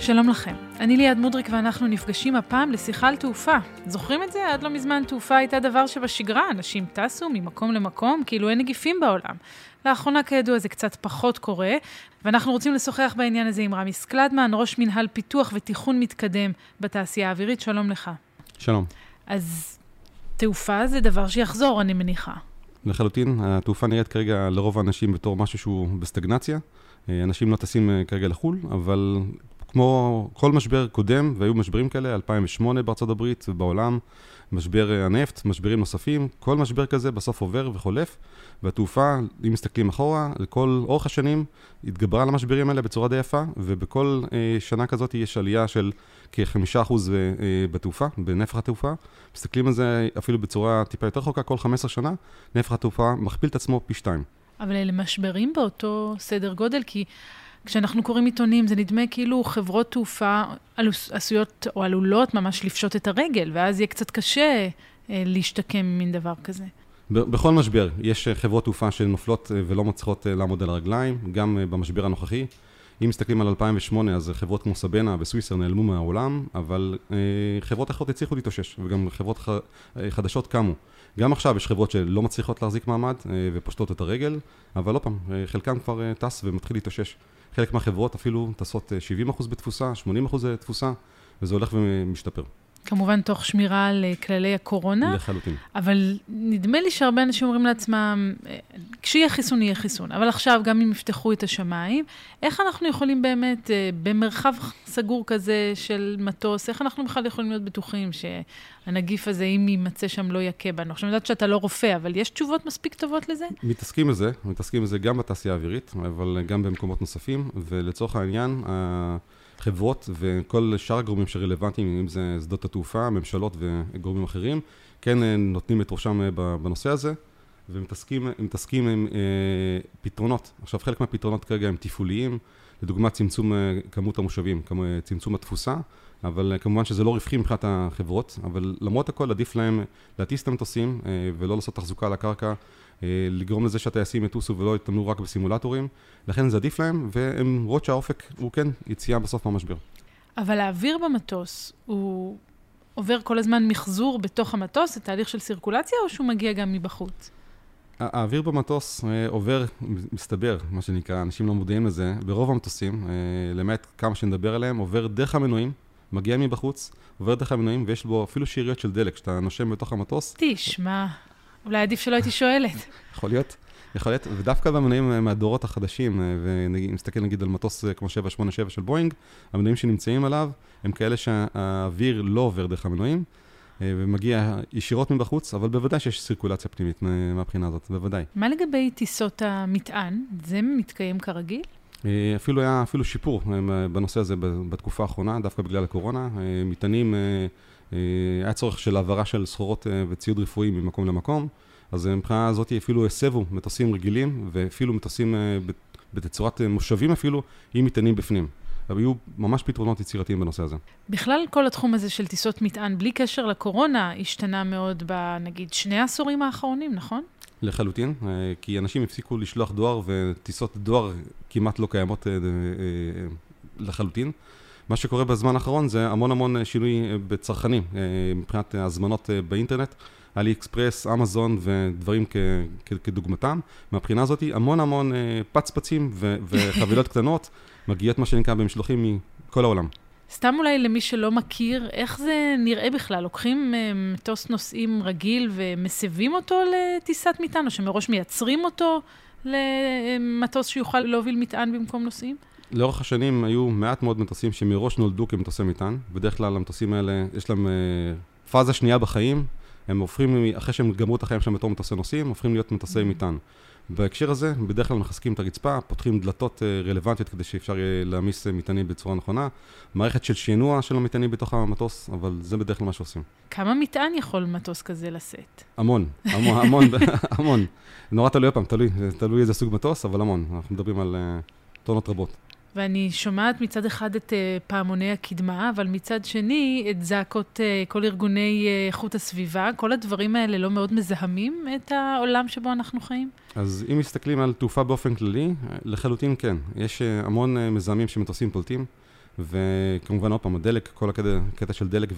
שלום לכם, אני ליעד מודריק ואנחנו נפגשים הפעם לשיחה על תעופה. זוכרים את זה? עד לא מזמן תעופה הייתה דבר שבשגרה, אנשים טסו ממקום למקום כאילו אין נגיפים בעולם. לאחרונה כידוע זה קצת פחות קורה, ואנחנו רוצים לשוחח בעניין הזה עם רמי סקלדמן, ראש מנהל פיתוח ותיכון מתקדם בתעשייה האווירית. שלום לך. שלום. אז תעופה זה דבר שיחזור, אני מניחה. לחלוטין, התעופה נראית כרגע לרוב האנשים בתור משהו שהוא בסטגנציה. אנשים לא טסים אה, כרגע לחו"ל, אבל כמו כל משבר קודם, והיו משברים כאלה, 2008 בארצות הברית ובעולם, משבר אה, הנפט, משברים נוספים, כל משבר כזה בסוף עובר וחולף, והתעופה, אם מסתכלים אחורה, לכל אורך השנים, התגברה על המשברים האלה בצורה די יפה, ובכל אה, שנה כזאת יש עלייה של כחמישה אחוז אה, בתעופה, בנפח התעופה. מסתכלים על זה אפילו בצורה טיפה יותר רחוקה, כל 15 שנה, נפח התעופה מכפיל את עצמו פי שתיים. אבל אלה משברים באותו סדר גודל, כי כשאנחנו קוראים עיתונים, זה נדמה כאילו חברות תעופה עשויות או עלולות ממש לפשוט את הרגל, ואז יהיה קצת קשה אה, להשתקם ממין דבר כזה. בכל משבר, יש אה, חברות תעופה שנופלות אה, ולא מצליחות לעמוד על הרגליים, גם במשבר הנוכחי. אם מסתכלים על 2008, אז חברות כמו סבנה וסוויסר נעלמו מהעולם, אבל חברות אחרות הצליחו להתאושש, וגם חברות חדשות קמו. גם עכשיו יש חברות שלא מצליחות להחזיק מעמד ופושטות את הרגל, אבל לא פעם, חלקם כבר טס ומתחיל להתאושש. חלק מהחברות אפילו טסות 70% בתפוסה, 80% תפוסה, וזה הולך ומשתפר. כמובן תוך שמירה על אה, כללי הקורונה. לחלוטין. אבל נדמה לי שהרבה אנשים אומרים לעצמם, אה, כשיהיה חיסון, יהיה חיסון. אבל עכשיו, גם אם יפתחו את השמיים, איך אנחנו יכולים באמת, אה, במרחב סגור כזה של מטוס, איך אנחנו בכלל יכולים להיות בטוחים שהנגיף הזה, אם יימצא שם, לא יכה בנו? עכשיו, אני יודעת שאתה לא רופא, אבל יש תשובות מספיק טובות לזה? מתעסקים בזה, מתעסקים בזה גם בתעשייה האווירית, אבל גם במקומות נוספים, ולצורך העניין, חברות וכל שאר הגורמים שרלוונטיים, אם זה שדות התעופה, ממשלות וגורמים אחרים, כן אה, נותנים את ראשם אה, בנושא הזה, ומתעסקים עם אה, פתרונות. עכשיו, חלק מהפתרונות כרגע הם תפעוליים, לדוגמה צמצום כמות המושבים, צמצום התפוסה, אבל כמובן שזה לא רווחי מבחינת החברות, אבל למרות הכל עדיף להם להטיס את המטוסים ולא לעשות תחזוקה על הקרקע אה, לגרום לזה שהטייסים יטוסו ולא יתאמנו רק בסימולטורים, לכן זה עדיף להם, והן רואות שהאופק הוא כן יציאה בסוף מהמשבר. אבל האוויר במטוס, הוא עובר כל הזמן מחזור בתוך המטוס, זה תהליך של סירקולציה, או שהוא מגיע גם מבחוץ? האוויר במטוס אה, עובר, מסתבר, מה שנקרא, אנשים לא מודעים לזה, ברוב המטוסים, אה, למעט כמה שנדבר עליהם, עובר דרך המנועים, מגיע מבחוץ, עובר דרך המנועים, ויש בו אפילו שאריות של דלק, שאתה נושם בתוך המטוס. תשמע. אולי עדיף שלא הייתי שואלת. יכול להיות, יכול להיות, ודווקא במנועים מהדורות החדשים, ואם נסתכל נגיד על מטוס כמו 787 של בואינג, המנועים שנמצאים עליו הם כאלה שהאוויר לא עובר דרך המנועים, ומגיע ישירות מבחוץ, אבל בוודאי שיש סירקולציה פנימית מהבחינה הזאת, בוודאי. מה לגבי טיסות המטען? זה מתקיים כרגיל? אפילו היה אפילו שיפור בנושא הזה בתקופה האחרונה, דווקא בגלל הקורונה. מטענים אה, היה צורך של העברה של סחורות אה, וציוד רפואי ממקום למקום, אז אה, מבחינה הזאת אפילו הסבו מטוסים רגילים, ואפילו מטוסים בתצורת מושבים אפילו, עם מטענים בפנים. היו ממש פתרונות יצירתיים בנושא הזה. בכלל, כל התחום הזה של טיסות מטען, בלי קשר לקורונה, השתנה מאוד בנגיד שני העשורים האחרונים, נכון? לחלוטין, כי אנשים הפסיקו לשלוח דואר, וטיסות דואר כמעט לא קיימות לחלוטין. מה שקורה בזמן האחרון זה המון המון אה, שינוי אה, בצרכנים, אה, מבחינת הזמנות באינטרנט, אלי אקספרס, אמזון ודברים כ- כ- כדוגמתם. מהבחינה הזאת המון המון פצפצים ו- וחבילות קטנות מגיעות מה שנקרא במשלוחים מכל העולם. סתם אולי למי שלא מכיר, איך זה נראה בכלל? לוקחים מטוס נוסעים רגיל ומסבים אותו לטיסת מטען, או שמראש מייצרים אותו למטוס שיוכל להוביל מטען במקום נוסעים? לאורך השנים היו מעט מאוד מטוסים שמראש נולדו כמטוסי מטען. בדרך כלל המטוסים האלה, יש להם uh, פאזה שנייה בחיים, הם הופכים, אחרי שהם גמרו את החיים שלהם בתור מטוסי נוסעים, הופכים להיות מטוסי מטען. בהקשר הזה, בדרך כלל מחזקים את הרצפה, פותחים דלתות uh, רלוונטיות כדי שאפשר יהיה להעמיס uh, מטענים בצורה נכונה, מערכת של שינוע של המטענים בתוך המטוס, אבל זה בדרך כלל מה שעושים. כמה מטען יכול מטוס כזה לשאת? המון, המון, המון, המון. נורא תלוי, עוד פעם, תלוי, תלוי איזה סוג מטוס, אבל המון. אנחנו מדברים על uh, טונות רבות. ואני שומעת מצד אחד את uh, פעמוני הקדמה, אבל מצד שני את זעקות uh, כל ארגוני uh, איכות הסביבה. כל הדברים האלה לא מאוד מזהמים את העולם שבו אנחנו חיים? אז אם מסתכלים על תעופה באופן כללי, לחלוטין כן. יש המון מזהמים שמטוסים פולטים. וכמובן, עוד פעם, הדלק, כל הקטע של דלק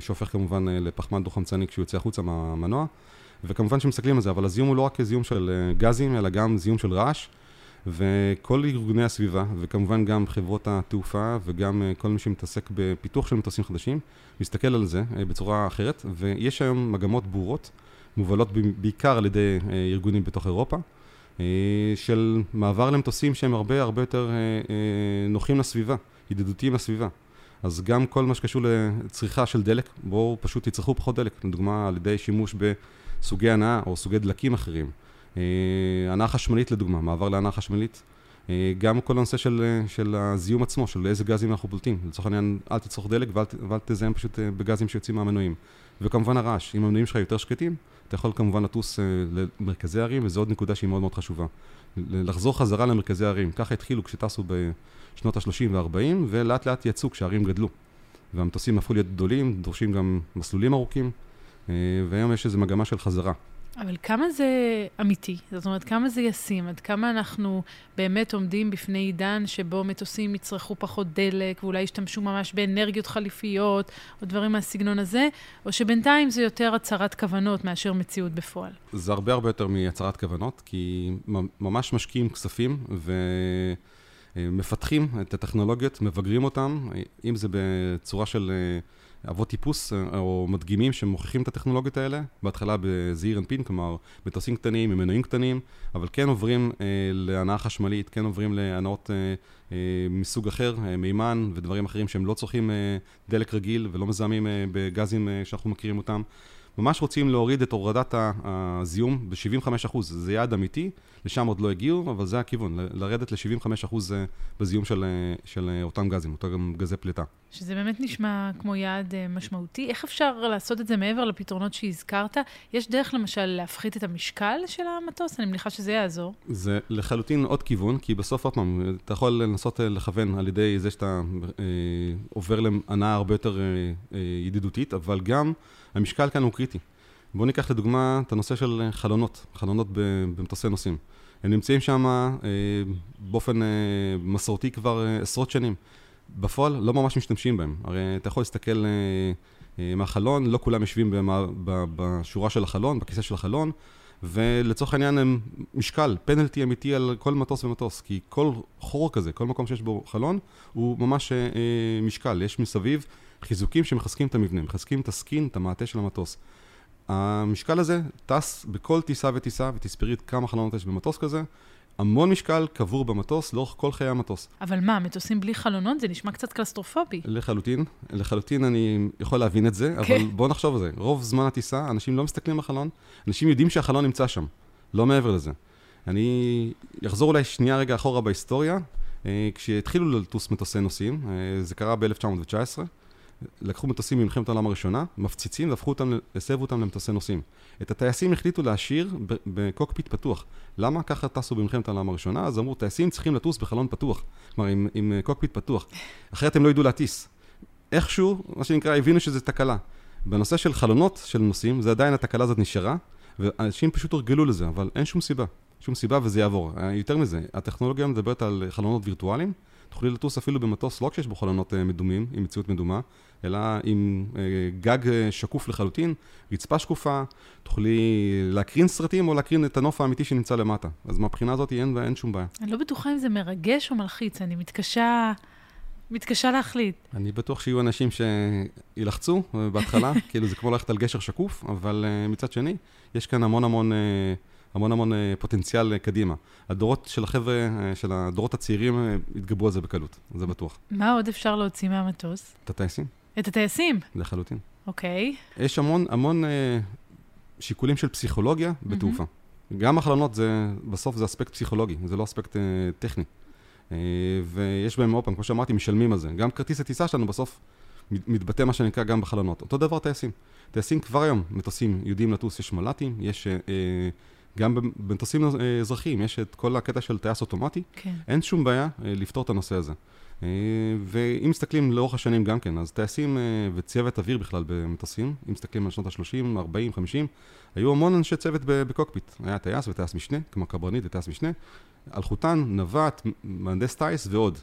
שהופך כמובן לפחמן דו-חמצני כשהוא יוצא החוצה מהמנוע. וכמובן שמסתכלים על זה, אבל הזיהום הוא לא רק זיהום של גזים, אלא גם זיהום של רעש. וכל ארגוני הסביבה, וכמובן גם חברות התעופה, וגם כל מי שמתעסק בפיתוח של מטוסים חדשים, מסתכל על זה בצורה אחרת, ויש היום מגמות ברורות, מובלות בעיקר על ידי ארגונים בתוך אירופה, של מעבר למטוסים שהם הרבה הרבה יותר נוחים לסביבה, ידידותיים לסביבה. אז גם כל מה שקשור לצריכה של דלק, בואו פשוט תצרכו פחות דלק, לדוגמה על ידי שימוש בסוגי הנאה או סוגי דלקים אחרים. הנעה חשמלית לדוגמה, מעבר להנעה חשמלית. גם כל הנושא של, של הזיהום עצמו, של איזה גזים אנחנו פולטים. לצורך העניין, אל תצרוך דלק ואל, ואל תזהם פשוט בגזים שיוצאים מהמנועים. וכמובן הרעש, אם המנועים שלך יותר שקטים, אתה יכול כמובן לטוס למרכזי הערים, וזו עוד נקודה שהיא מאוד מאוד חשובה. לחזור חזרה למרכזי הערים. ככה התחילו כשטסו בשנות ה-30 וה-40, ולאט לאט יצאו כשהערים גדלו. והמטוסים הפכו להיות גדולים, דורשים גם מסלולים ארוכים, והיום יש איזו מגמה של חזרה. אבל כמה זה אמיתי? זאת אומרת, כמה זה ישים? עד כמה אנחנו באמת עומדים בפני עידן שבו מטוסים יצרכו פחות דלק, ואולי ישתמשו ממש באנרגיות חליפיות, או דברים מהסגנון הזה, או שבינתיים זה יותר הצהרת כוונות מאשר מציאות בפועל? זה הרבה הרבה יותר מהצהרת כוונות, כי ממש משקיעים כספים, ומפתחים את הטכנולוגיות, מבגרים אותן, אם זה בצורה של... אבות טיפוס אה, או מדגימים שמוכיחים את הטכנולוגיות האלה, בהתחלה בזעיר אנפין, כלומר מטוסים קטנים עם מנועים קטנים, אבל כן עוברים אה, להנאה חשמלית, כן עוברים להנאות אה, אה, מסוג אחר, אה, מימן ודברים אחרים שהם לא צורכים אה, דלק רגיל ולא מזהמים אה, בגזים אה, שאנחנו מכירים אותם. ממש רוצים להוריד את הורדת הזיהום ב-75%, זה יעד אמיתי, לשם עוד לא הגיעו, אבל זה הכיוון, לרדת ל-75% בזיהום של, של אותם גזים, אותם גזי פליטה. שזה באמת נשמע כמו יעד אה, משמעותי. איך אפשר לעשות את זה מעבר לפתרונות שהזכרת? יש דרך למשל להפחית את המשקל של המטוס? אני מניחה שזה יעזור. זה לחלוטין עוד כיוון, כי בסוף, עוד פעם, אתה יכול לנסות אה, לכוון על ידי זה שאתה אה, עובר להנאה הרבה יותר אה, אה, ידידותית, אבל גם המשקל כאן הוא קריטי. בואו ניקח לדוגמה את הנושא של חלונות, חלונות במטוסי נוסעים. הם נמצאים שם אה, באופן אה, מסורתי כבר אה, עשרות שנים. בפועל לא ממש משתמשים בהם. הרי אתה יכול להסתכל אה, אה, מהחלון, לא כולם יושבים במה, בשורה של החלון, בכיסא של החלון, ולצורך העניין הם משקל, פנלטי אמיתי על כל מטוס ומטוס, כי כל חור כזה, כל מקום שיש בו חלון, הוא ממש אה, משקל. יש מסביב חיזוקים שמחזקים את המבנה, מחזקים את ה skin, את המעטה של המטוס. המשקל הזה טס בכל טיסה וטיסה, ותספרי כמה חלונות יש במטוס כזה, המון משקל קבור במטוס לאורך כל חיי המטוס. אבל מה, מטוסים בלי חלונות? זה נשמע קצת קלסטרופובי. לחלוטין, לחלוטין אני יכול להבין את זה, כן. אבל בואו נחשוב על זה. רוב זמן הטיסה, אנשים לא מסתכלים בחלון, אנשים יודעים שהחלון נמצא שם, לא מעבר לזה. אני אחזור אולי שנייה רגע אחורה בהיסטוריה, אה, כשהתחילו לטוס מטוסי נוסעים, אה, זה קרה ב-1919. לקחו מטוסים ממלחמת העולם הראשונה, מפציצים והפכו אותם, הסבו אותם למטוסי נוסעים. את הטייסים החליטו להשאיר בקוקפיט פתוח. למה? ככה טסו במלחמת העולם הראשונה, אז אמרו, טייסים צריכים לטוס בחלון פתוח. כלומר, עם, עם קוקפיט פתוח. אחרת הם לא ידעו להטיס. איכשהו, מה שנקרא, הבינו שזה תקלה. בנושא של חלונות של נוסעים, זה עדיין התקלה הזאת נשארה, ואנשים פשוט הורגלו לזה, אבל אין שום סיבה. שום סיבה וזה יעבור. יותר מזה, הטכנולוגיה מדברת על חלונות וירטואליים. תוכלי לטוס אפילו במטוס לא כשיש בו חלונות אה, מדומים, עם מציאות מדומה, אלא עם אה, גג אה, שקוף לחלוטין, רצפה שקופה, תוכלי להקרין סרטים או להקרין את הנוף האמיתי שנמצא למטה. אז מהבחינה הזאת אין, אין שום בעיה. אני לא בטוחה אם זה מרגש או מלחיץ, אני מתקשה... מתקשה להחליט. אני בטוח שיהיו אנשים שילחצו בהתחלה, כאילו זה כמו ללכת על גשר שקוף, אבל מצד שני, יש כאן המון המון, המון המון פוטנציאל קדימה. הדורות של החבר'ה, של הדורות הצעירים, יתגברו על זה בקלות, זה בטוח. מה עוד אפשר להוציא מהמטוס? את הטייסים. את הטייסים? לחלוטין. אוקיי. יש המון, המון אה, שיקולים של פסיכולוגיה בתעופה. Mm-hmm. גם החלונות, זה, בסוף זה אספקט פסיכולוגי, זה לא אספקט אה, טכני. אה, ויש בהם, עוד פעם, כמו שאמרתי, משלמים על זה. גם כרטיס הטיסה שלנו בסוף מתבטא מה שנקרא גם בחלונות. אותו דבר טייסים. טייסים כבר היום, מטוסים יודעים לטוס, יש מל"טים, יש... אה, גם במטוסים אה, אזרחיים, יש את כל הקטע של טייס אוטומטי. כן. אין שום בעיה אה, לפתור את הנושא הזה. אה, ואם מסתכלים לאורך השנים גם כן, אז טייסים וצוות אוויר בכלל במטוסים, אם מסתכלים על שנות ה-30, 40, 50, היו המון אנשי צוות בקוקפיט. היה טייס וטייס משנה, כמו קברניט וטייס משנה, אלחוטן, נווט, מהנדס טייס ועוד.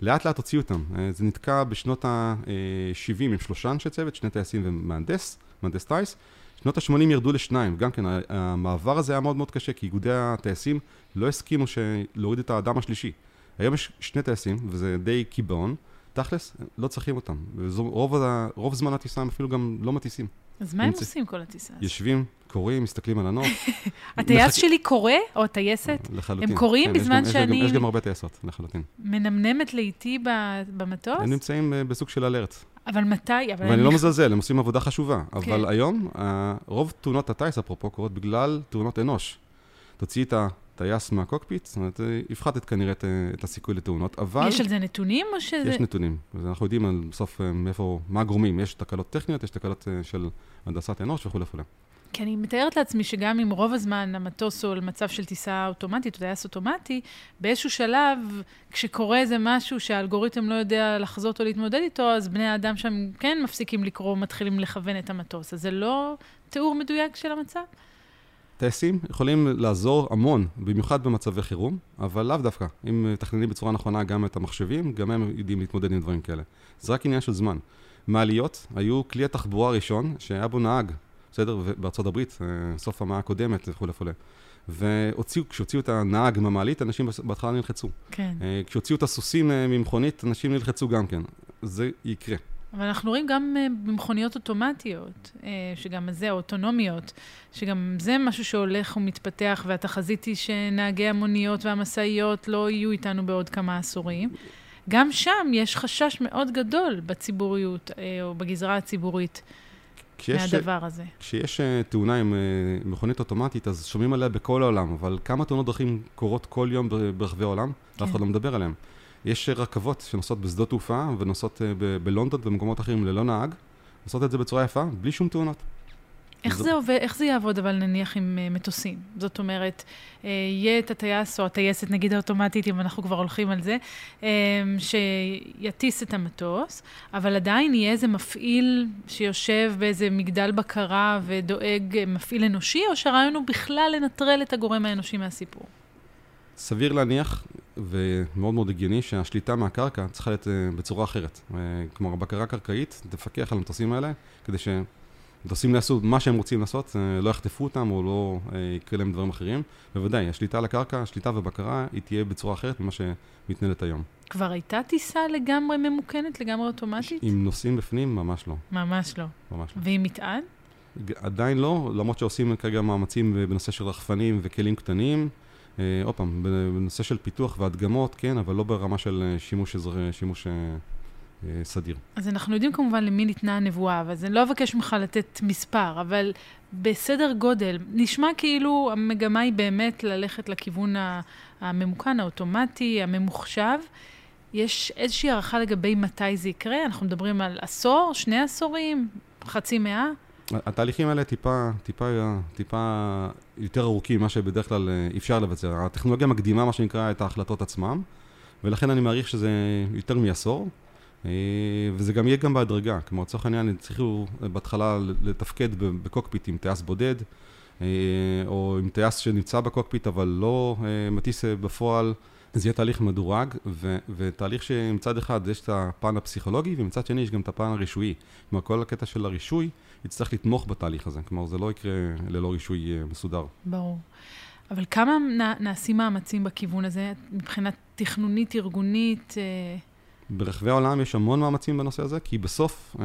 לאט לאט הוציאו אותם. זה נתקע בשנות ה-70 עם שלושה אנשי צוות, שני טייסים ומהנדס, מהנדס טייס. שנות ה-80 ירדו לשניים, גם כן, המעבר הזה היה מאוד מאוד קשה, כי איגודי הטייסים לא הסכימו להוריד את האדם השלישי. היום יש שני טייסים, וזה די קיבעון, תכלס, לא צריכים אותם. ורוב רוב זמן הטיסה הם אפילו גם לא מטיסים. אז מה הם עושים כל הטיסה הזאת? יושבים, קוראים, מסתכלים על הנוף. הטייס שלי קורא, או הטייסת? לחלוטין. הם קוראים כן, בזמן יש שאני... יש גם הרבה טייסות, לחלוטין. מנמנמת לה איתי במטוס? הם נמצאים אה, בסוג של alert. אבל מתי? ואני לא מזלזל, הם עושים עבודה חשובה. אבל כן. היום, רוב תאונות הטיס, אפרופו, קורות בגלל טעויות אנוש. תוציאי את הטייס מהקוקפיט, זאת אומרת, הפחתת כנראה את הסיכוי לתאונות, אבל... יש על זה נתונים או שזה... יש נתונים. אנחנו יודעים על בסוף אה, מאיפה, מה הגורמים. יש תקלות טכניות, יש תקלות אה, של הנדסת אנוש וכולי וכולי. כי אני מתארת לעצמי שגם אם רוב הזמן המטוס הוא על מצב של טיסה אוטומטית, או טייס אוטומטי, באיזשהו שלב, כשקורה איזה משהו שהאלגוריתם לא יודע לחזות או להתמודד איתו, אז בני האדם שם כן מפסיקים לקרוא, מתחילים לכוון את המטוס. אז זה לא תיאור מדויק של המצב? טייסים יכולים לעזור המון, במיוחד במצבי חירום, אבל לאו דווקא. אם מתכננים בצורה נכונה גם את המחשבים, גם הם יודעים להתמודד עם דברים כאלה. זה רק עניין של זמן. מעליות היו כלי התחבורה הראשון שהיה בו נהג, בסדר? בארצות הברית, אה, סוף המאה הקודמת וכולי וכולי. והוציאו, כשהוציאו את הנהג מהמעלית, אנשים בהתחלה נלחצו. כן. אה, כשהוציאו את הסוסים אה, ממכונית, אנשים נלחצו גם כן. זה יקרה. אבל אנחנו רואים גם במכוניות אוטומטיות, שגם זה, אוטונומיות, שגם זה משהו שהולך ומתפתח, והתחזית היא שנהגי המוניות והמשאיות לא יהיו איתנו בעוד כמה עשורים. גם שם יש חשש מאוד גדול בציבוריות, או בגזרה הציבורית. כשיש, מהדבר הזה. כשיש אה, תאונה עם אה, מכונית אוטומטית, אז שומעים עליה בכל העולם, אבל כמה תאונות דרכים קורות כל יום ברחבי העולם, כן. ואף אחד לא מדבר עליהן. יש אה, רכבות שנוסעות בשדות תעופה ונוסעות בלונדון ובמקומות אחרים ללא נהג, עושות את זה בצורה יפה, בלי שום תאונות. איך זה, עובד, איך זה יעבוד אבל נניח עם uh, מטוסים? זאת אומרת, uh, יהיה את הטייס או הטייסת, נגיד האוטומטית, אם אנחנו כבר הולכים על זה, um, שיטיס את המטוס, אבל עדיין יהיה איזה מפעיל שיושב באיזה מגדל בקרה ודואג, מפעיל אנושי, או שהרעיון הוא בכלל לנטרל את הגורם האנושי מהסיפור? סביר להניח, ומאוד מאוד הגיוני, שהשליטה מהקרקע צריכה להיות בצורה אחרת. כלומר, בקרה קרקעית תפקח על המטוסים האלה, כדי ש... מטוסים יעשו מה שהם רוצים לעשות, אה, לא יחטפו אותם או לא אה, יקרה להם דברים אחרים. בוודאי, השליטה על הקרקע, השליטה ובקרה, היא תהיה בצורה אחרת ממה שמתנהלת היום. כבר הייתה טיסה לגמרי ממוכנת, לגמרי אוטומטית? עם נוסעים בפנים, ממש לא. ממש לא. ממש לא. ועם מטען? עדיין לא, למרות שעושים כרגע מאמצים בנושא של רחפנים וכלים קטנים. אה, עוד פעם, בנושא של פיתוח והדגמות, כן, אבל לא ברמה של שימוש, שימוש סדיר. אז אנחנו יודעים כמובן למי ניתנה הנבואה, אז אני לא אבקש ממך לתת מספר, אבל בסדר גודל, נשמע כאילו המגמה היא באמת ללכת לכיוון הממוכן, האוטומטי, הממוחשב. יש איזושהי הערכה לגבי מתי זה יקרה? אנחנו מדברים על עשור, שני עשורים, חצי מאה? התהליכים האלה טיפה, טיפה, טיפה יותר ארוכים ממה שבדרך כלל אה, אפשר לבצע. הטכנולוגיה מקדימה, מה שנקרא, את ההחלטות עצמם, ולכן אני מעריך שזה יותר מעשור. אה, וזה גם יהיה גם בהדרגה, כלומר לצורך העניין הצליחו בהתחלה לתפקד בקוקפיט עם טייס בודד, אה, או עם טייס שנמצא בקוקפיט אבל לא אה, מטיס בפועל, זה יהיה תהליך מדורג, ו- ותהליך שמצד אחד יש את הפן הפסיכולוגי, ומצד שני יש גם את הפן הרישויי. כלומר, כל הקטע של הרישוי יצטרך לתמוך בתהליך הזה, כלומר זה לא יקרה ללא רישוי מסודר. ברור. אבל כמה נעשים מאמצים בכיוון הזה, מבחינת תכנונית, ארגונית? ברחבי העולם יש המון מאמצים בנושא הזה, כי בסוף אה,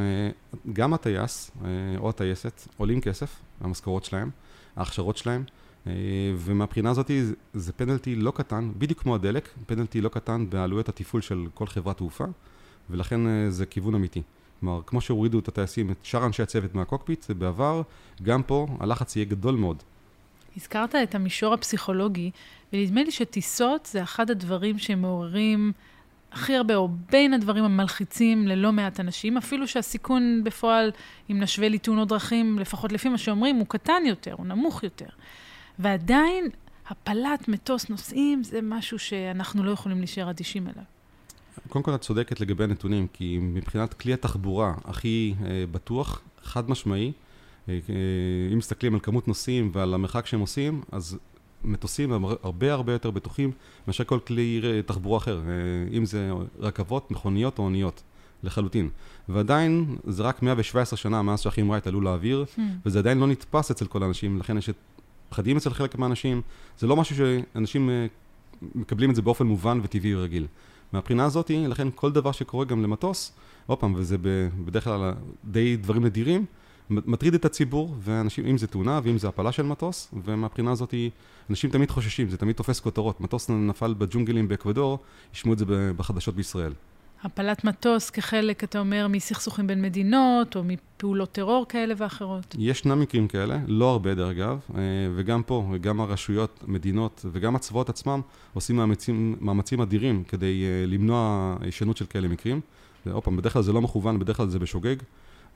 גם הטייס אה, או הטייסת עולים כסף, המשכורות שלהם, ההכשרות שלהם, אה, ומהבחינה הזאת זה פנלטי לא קטן, בדיוק כמו הדלק, פנלטי לא קטן בעלויות התפעול של כל חברת תעופה, ולכן זה כיוון אמיתי. כלומר, כמו שהורידו את הטייסים, את שאר אנשי הצוות מהקוקפיט, בעבר, גם פה הלחץ יהיה גדול מאוד. הזכרת את המישור הפסיכולוגי, ונדמה לי שטיסות זה אחד הדברים שמעוררים הכי הרבה, או בין הדברים המלחיצים ללא מעט אנשים, אפילו שהסיכון בפועל, אם נשווה לתאונות דרכים, לפחות לפי מה שאומרים, הוא קטן יותר, הוא נמוך יותר. ועדיין, הפלת מטוס נוסעים זה משהו שאנחנו לא יכולים להישאר אדישים אליו. קודם כל את צודקת לגבי הנתונים, כי מבחינת כלי התחבורה הכי אה, בטוח, חד משמעי, אה, אה, אם מסתכלים על כמות נוסעים ועל המרחק שהם עושים, אז מטוסים הרבה הרבה יותר בטוחים מאשר כל כלי תחבורה אחר, אם זה רכבות, מכוניות או אוניות. לחלוטין. ועדיין, זה רק 117 שנה מאז שהאחים רייט עלו לאוויר, hmm. וזה עדיין לא נתפס אצל כל האנשים, לכן יש פחדים אצל חלק מהאנשים. זה לא משהו שאנשים אה, מקבלים את זה באופן מובן וטבעי ורגיל. מהבחינה הזאת, לכן כל דבר שקורה גם למטוס, עוד פעם, וזה בדרך כלל די דברים נדירים, מטריד את הציבור, ואנשים, אם זה תאונה ואם זה הפלה של מטוס, ומהבחינה הזאת, אנשים תמיד חוששים, זה תמיד תופס כותרות. מטוס נפל בג'ונגלים באקוודור, ישמעו את זה בחדשות בישראל. הפלת מטוס כחלק, אתה אומר, מסכסוכים בין מדינות, או מפעולות טרור כאלה ואחרות? ישנם מקרים כאלה, לא הרבה דרך אגב, אה, וגם פה, גם הרשויות, מדינות, וגם הצבאות עצמם עושים מאמצים, מאמצים אדירים כדי אה, למנוע הישנות של כאלה מקרים. ועוד פעם, בדרך כלל זה לא מכוון, בדרך כלל זה בשוגג.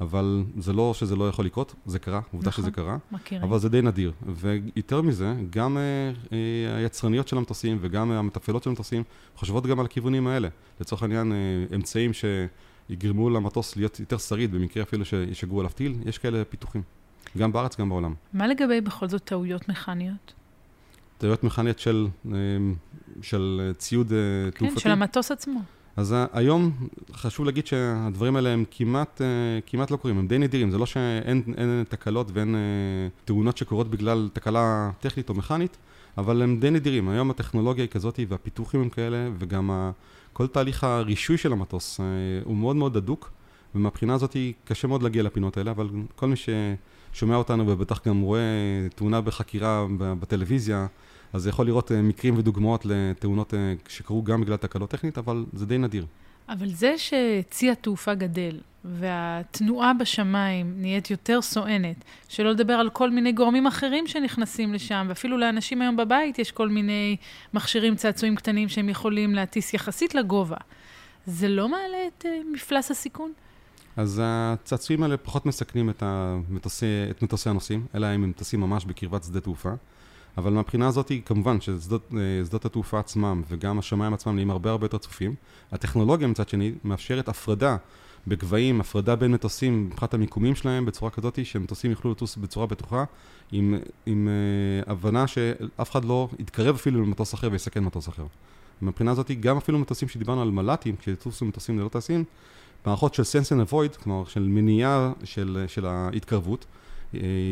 אבל זה לא שזה לא יכול לקרות, זה קרה, עובדה נכון, שזה קרה, מכירים. אבל זה די נדיר. ויותר מזה, גם uh, uh, היצרניות של המטוסים וגם המתפעלות של המטוסים חושבות גם על הכיוונים האלה. לצורך העניין, uh, אמצעים שיגרמו למטוס להיות יותר שריד, במקרה אפילו שישגרו עליו טיל, יש כאלה פיתוחים. גם בארץ, גם בעולם. מה לגבי בכל זאת טעויות מכניות? טעויות מכניות של, של ציוד כן, תעופתי? כן, של המטוס עצמו. אז היום חשוב להגיד שהדברים האלה הם כמעט, אה, כמעט לא קורים, הם די נדירים, זה לא שאין תקלות ואין אה, תאונות שקורות בגלל תקלה טכנית או מכנית, אבל הם די נדירים. היום הטכנולוגיה היא כזאת והפיתוחים הם כאלה, וגם כל תהליך הרישוי של המטוס אה, הוא מאוד מאוד הדוק, ומהבחינה הזאת קשה מאוד להגיע לפינות האלה, אבל כל מי ששומע אותנו ובטח גם רואה תאונה בחקירה בטלוויזיה, אז זה יכול לראות אה, מקרים ודוגמאות לתאונות אה, שקרו גם בגלל תקלות טכנית, אבל זה די נדיר. אבל זה שצי התעופה גדל, והתנועה בשמיים נהיית יותר סואנת, שלא לדבר על כל מיני גורמים אחרים שנכנסים לשם, ואפילו לאנשים היום בבית יש כל מיני מכשירים, צעצועים קטנים שהם יכולים להטיס יחסית לגובה. זה לא מעלה את uh, מפלס הסיכון? אז הצעצועים האלה פחות מסכנים את, המטוסי, את מטוסי הנוסעים, אלא אם הם טסים ממש בקרבת שדה תעופה. אבל מהבחינה הזאת, כמובן ששדות אה, התעופה עצמם וגם השמיים עצמם נהיים הרבה הרבה יותר צפופים. הטכנולוגיה מצד שני מאפשרת הפרדה בגבהים, הפרדה בין מטוסים מבחינת המיקומים שלהם בצורה כזאת שמטוסים יוכלו לטוס בצורה בטוחה עם, עם uh, הבנה שאף אחד לא יתקרב אפילו למטוס אחר ויסכן מטוס אחר. מבחינה הזאת גם אפילו מטוסים שדיברנו על מל"טים, כשיטוסו מטוסים ללא טייסים, מערכות של sense and avoid, כלומר של מניעה של, של ההתקרבות,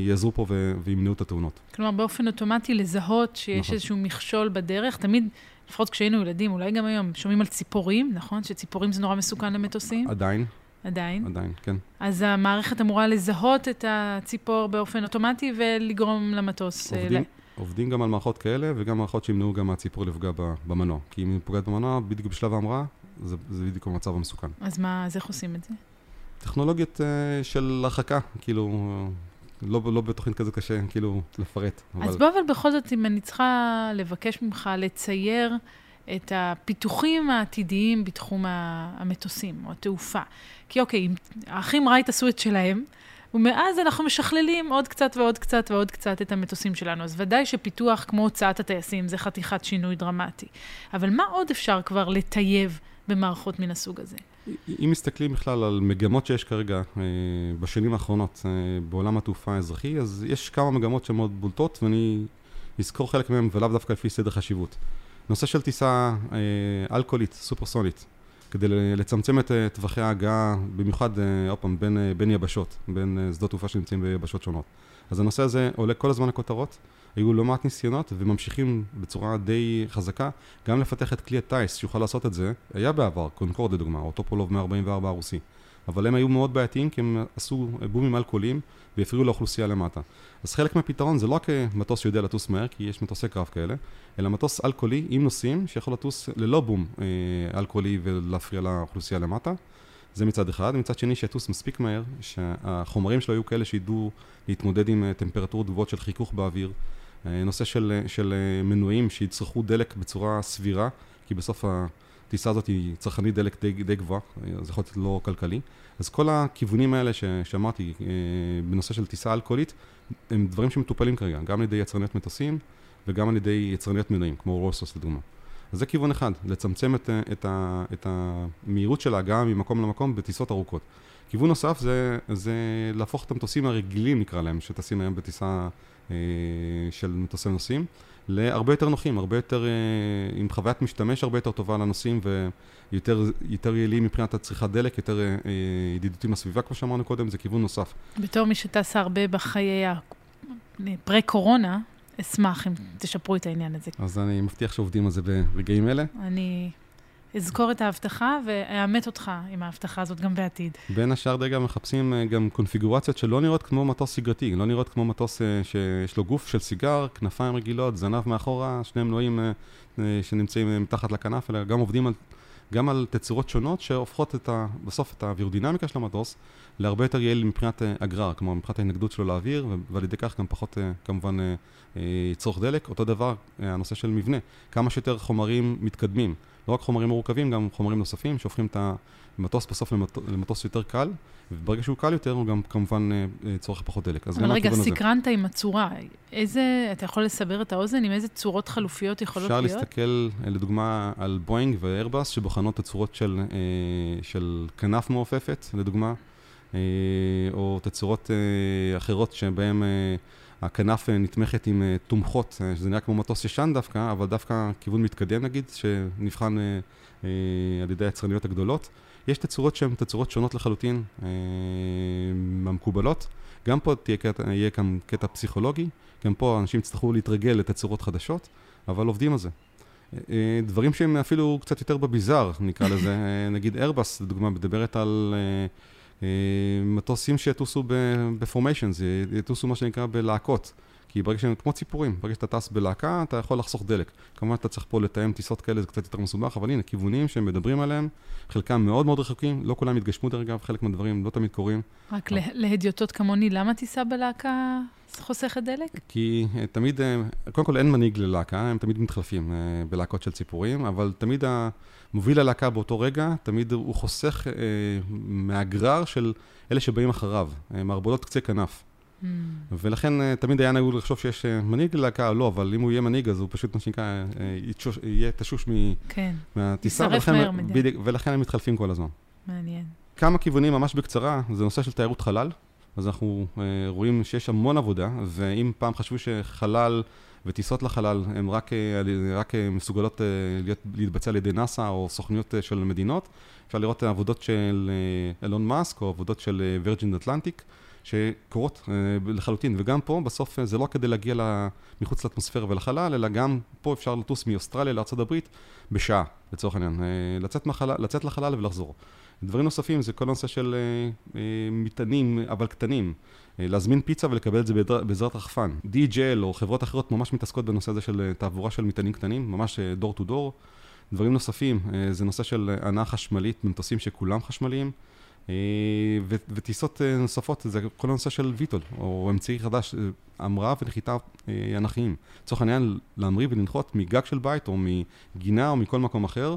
יעזרו פה וימנעו את התאונות. כלומר, באופן אוטומטי לזהות שיש נכון. איזשהו מכשול בדרך, תמיד, לפחות כשהיינו ילדים, אולי גם היום, שומעים על ציפורים, נכון? שציפורים זה נורא מסוכן למטוסים? עדיין. עדיין? עדיין, כן. אז המערכת אמורה לזהות את הציפור באופן אוטומטי ולגרום למטוס... אה, עובדים, ל... עובדים גם על מערכות כאלה, וגם מערכות שימנעו גם מהציפור לפגוע במנוע. כי אם היא פוגעת במנוע, בדיוק בשלב ההמראה, זה, זה בדיוק המצב המסוכן. אז מה, אז איך עושים את זה? טכנולוגיות uh, של הרחקה, כאילו, לא, לא בתוכנית כזה קשה, כאילו, לפרט. אז בוא, אבל בכל זאת, אם אני צריכה לבקש ממך לצייר את הפיתוחים העתידיים בתחום המטוסים או התעופה. כי אוקיי, האחים רייט עשו את שלהם, ומאז אנחנו משכללים עוד קצת ועוד קצת ועוד קצת את המטוסים שלנו. אז ודאי שפיתוח כמו הוצאת הטייסים זה חתיכת שינוי דרמטי. אבל מה עוד אפשר כבר לטייב במערכות מן הסוג הזה? אם מסתכלים בכלל על מגמות שיש כרגע אה, בשנים האחרונות אה, בעולם התעופה האזרחי, אז יש כמה מגמות שמאוד בולטות, ואני אזכור חלק מהן ולאו דווקא לפי סדר חשיבות. נושא של טיסה אה, אלכוהולית, סופרסונית, כדי לצמצם את טווחי ההגעה, במיוחד, עוד פעם, בין, בין יבשות, בין שדות תעופה שנמצאים ביבשות שונות. אז הנושא הזה עולה כל הזמן לכותרות. היו לא מעט ניסיונות וממשיכים בצורה די חזקה גם לפתח את כלי הטיס שיוכל לעשות את זה. היה בעבר, קונקורד לדוגמה, אותו פולוב 144 הרוסי. אבל הם היו מאוד בעייתיים כי הם עשו בומים אלכוהוליים והפריעו לאוכלוסייה למטה. אז חלק מהפתרון זה לא רק מטוס שיודע לטוס מהר, כי יש מטוסי קרב כאלה, אלא מטוס אלכוהולי עם נוסעים שיכול לטוס ללא בום אה, אלכוהולי ולהפריע לאוכלוסייה למטה. זה מצד אחד, מצד שני שיטוס מספיק מהר, שהחומרים שלו היו כאלה שידעו להתמודד עם אה, טמפרטורות גבוהות של חיכוך באוויר, אה, נושא של, של מנועים שיצרכו דלק בצורה סבירה, כי בסוף הטיסה הזאת היא צרכנית דלק די, די גבוהה, זה יכול להיות לא כלכלי. אז כל הכיוונים האלה ש, שאמרתי אה, בנושא של טיסה אלכוהולית, הם דברים שמטופלים כרגע, גם על ידי יצרניות מטוסים וגם על ידי יצרניות מנועים, כמו רוסוס לדוגמה. אז זה כיוון אחד, לצמצם את, את, ה, את המהירות של ההגעה ממקום למקום בטיסות ארוכות. כיוון נוסף זה, זה להפוך את המטוסים הרגילים, נקרא להם, שטסים היום בטיסה אה, של מטוסי נוסעים, להרבה יותר נוחים, הרבה יותר, אה, עם חוויית משתמש הרבה יותר טובה לנוסעים ויותר יעילים מבחינת הצריכת דלק, יותר אה, ידידותים לסביבה, כמו שאמרנו קודם, זה כיוון נוסף. בתור מי שטסה הרבה בחיי הפרה-קורונה, אשמח אם תשפרו את העניין הזה. אז אני מבטיח שעובדים על זה ברגעים אלה. אני אזכור את ההבטחה ואאמת אותך עם ההבטחה הזאת גם בעתיד. בין השאר די גם מחפשים אה, גם קונפיגורציות שלא נראות כמו מטוס שגרתי, לא נראות כמו מטוס אה, שיש לו גוף של סיגר, כנפיים רגילות, זנב מאחורה, שני מנועים אה, שנמצאים מתחת לכנף, אלא גם עובדים על, גם על תצורות שונות שהופכות את ה, בסוף את האווירודינמיקה של המטוס להרבה יותר יעיל מבחינת אגרר, כלומר מבחינת ההתנגדות שלו לאוויר, ועל ידי כך גם פחות כמובן צורך דלק. אותו דבר הנושא של מבנה, כמה שיותר חומרים מתקדמים. לא רק חומרים מורכבים, גם חומרים נוספים שהופכים את המטוס בסוף למט... למטוס יותר קל, וברגע שהוא קל יותר, הוא גם כמובן אה, אה, צורך פחות דלק. אבל רגע, סקרנת עם הצורה. איזה, אתה יכול לסבר את האוזן עם איזה צורות חלופיות יכולות להיות? אפשר להסתכל, אה, לדוגמה, על בואינג ואיירבאס, שבוחנות את הצורות של, של כנף מעופפת, לדוגמה, או תצורות אחרות שבהן... הכנף אה, נתמכת עם אה, תומכות, אה, שזה נראה כמו מטוס ישן דווקא, אבל דווקא כיוון מתקדם נגיד, שנבחן על ידי היצרניות הגדולות. יש תצורות שהן תצורות שונות לחלוטין מהמקובלות. גם פה תהיה קטע, יהיה כאן קטע פסיכולוגי, גם פה אנשים יצטרכו להתרגל לתצורות חדשות, אבל עובדים על זה. דברים שהם אפילו קצת יותר בביזאר, נקרא לזה, נגיד איירבאס, לדוגמה, מדברת על אה, מטוסים שיטוסו בפורמיישנס, יטוסו מה שנקרא בלהקות. כי ברגע שהם כמו ציפורים, ברגע שאתה טס בלהקה, אתה יכול לחסוך דלק. כמובן אתה צריך פה לתאם טיסות כאלה, זה קצת יותר מסובך, אבל הנה, כיוונים שהם מדברים עליהם, חלקם מאוד מאוד רחוקים, לא כולם התגשמו דרך אגב, חלק מהדברים לא תמיד קורים. רק להדיוטות כמוני, למה טיסה בלהקה חוסכת דלק? כי uh, תמיד, uh, קודם כל אין מנהיג ללהקה, הם תמיד מתחלפים uh, בלהקות של ציפורים, אבל תמיד המוביל הלהקה באותו רגע, תמיד הוא חוסך מהגרר של אלה שבאים אחריו, מערבולות קצה כנף. Mm. ולכן תמיד היה נהוג לחשוב שיש מנהיג ללהקה, לא, אבל אם הוא יהיה מנהיג, אז הוא פשוט, מה שנקרא, יהיה תשוש כן. מהטיסה, ולכן, מהר מדי. ולכן הם מתחלפים כל הזמן. מעניין. כמה כיוונים ממש בקצרה, זה נושא של תיירות חלל. אז אנחנו uh, רואים שיש המון עבודה, ואם פעם חשבו שחלל וטיסות לחלל הן רק, רק מסוגלות uh, להיות, להתבצע על ידי נאס"א או סוכניות uh, של מדינות, אפשר לראות עבודות של אילון uh, מאסק או עבודות של וירג'ין uh, אטלנטיק, שקורות uh, לחלוטין, וגם פה בסוף uh, זה לא כדי להגיע מחוץ לאטמוספירה ולחלל, אלא גם פה אפשר לטוס מאוסטרליה לארה"ב בשעה, לצורך העניין, uh, לצאת, מחלל, לצאת לחלל ולחזור. דברים נוספים זה כל הנושא של מטענים, אבל קטנים. להזמין פיצה ולקבל את זה בעזרת רחפן. DHL או חברות אחרות ממש מתעסקות בנושא הזה של תעבורה של מטענים קטנים, ממש door to door. דברים נוספים, זה נושא של הנעה חשמלית במטוסים שכולם חשמליים. אה, וטיסות uh, נוספות, זה כל הנושא של VTOL, או אמצעי חדש, המראה ונחיתה אה, אנכיים. לצורך העניין, להמריא ולנחות מגג של בית, או מגינה, או מכל מקום אחר.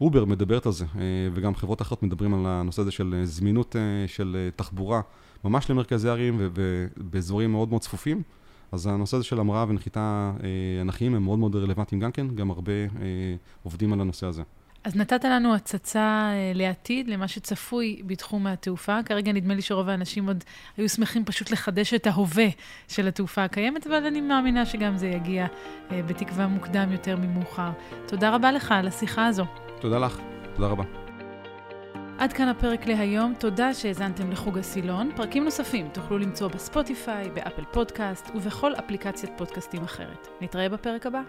אובר מדברת על זה, אה, וגם חברות אחרות מדברים על הנושא הזה של אה, זמינות אה, של תחבורה ממש למרכזי ערים ובאזורים מאוד מאוד צפופים. אז הנושא הזה של המראה ונחיתה אנכיים הם מאוד מאוד רלוונטיים גם כן, גם הרבה עובדים על הנושא הזה. אז נתת לנו הצצה לעתיד, למה שצפוי בתחום התעופה. כרגע נדמה לי שרוב האנשים עוד היו שמחים פשוט לחדש את ההווה של התעופה הקיימת, אבל אני מאמינה שגם זה יגיע בתקווה מוקדם יותר ממאוחר. תודה רבה לך על השיחה הזו. תודה לך, תודה רבה. עד כאן הפרק להיום, תודה שהאזנתם לחוג הסילון. פרקים נוספים תוכלו למצוא בספוטיפיי, באפל פודקאסט ובכל אפליקציית פודקאסטים אחרת. נתראה בפרק הבא.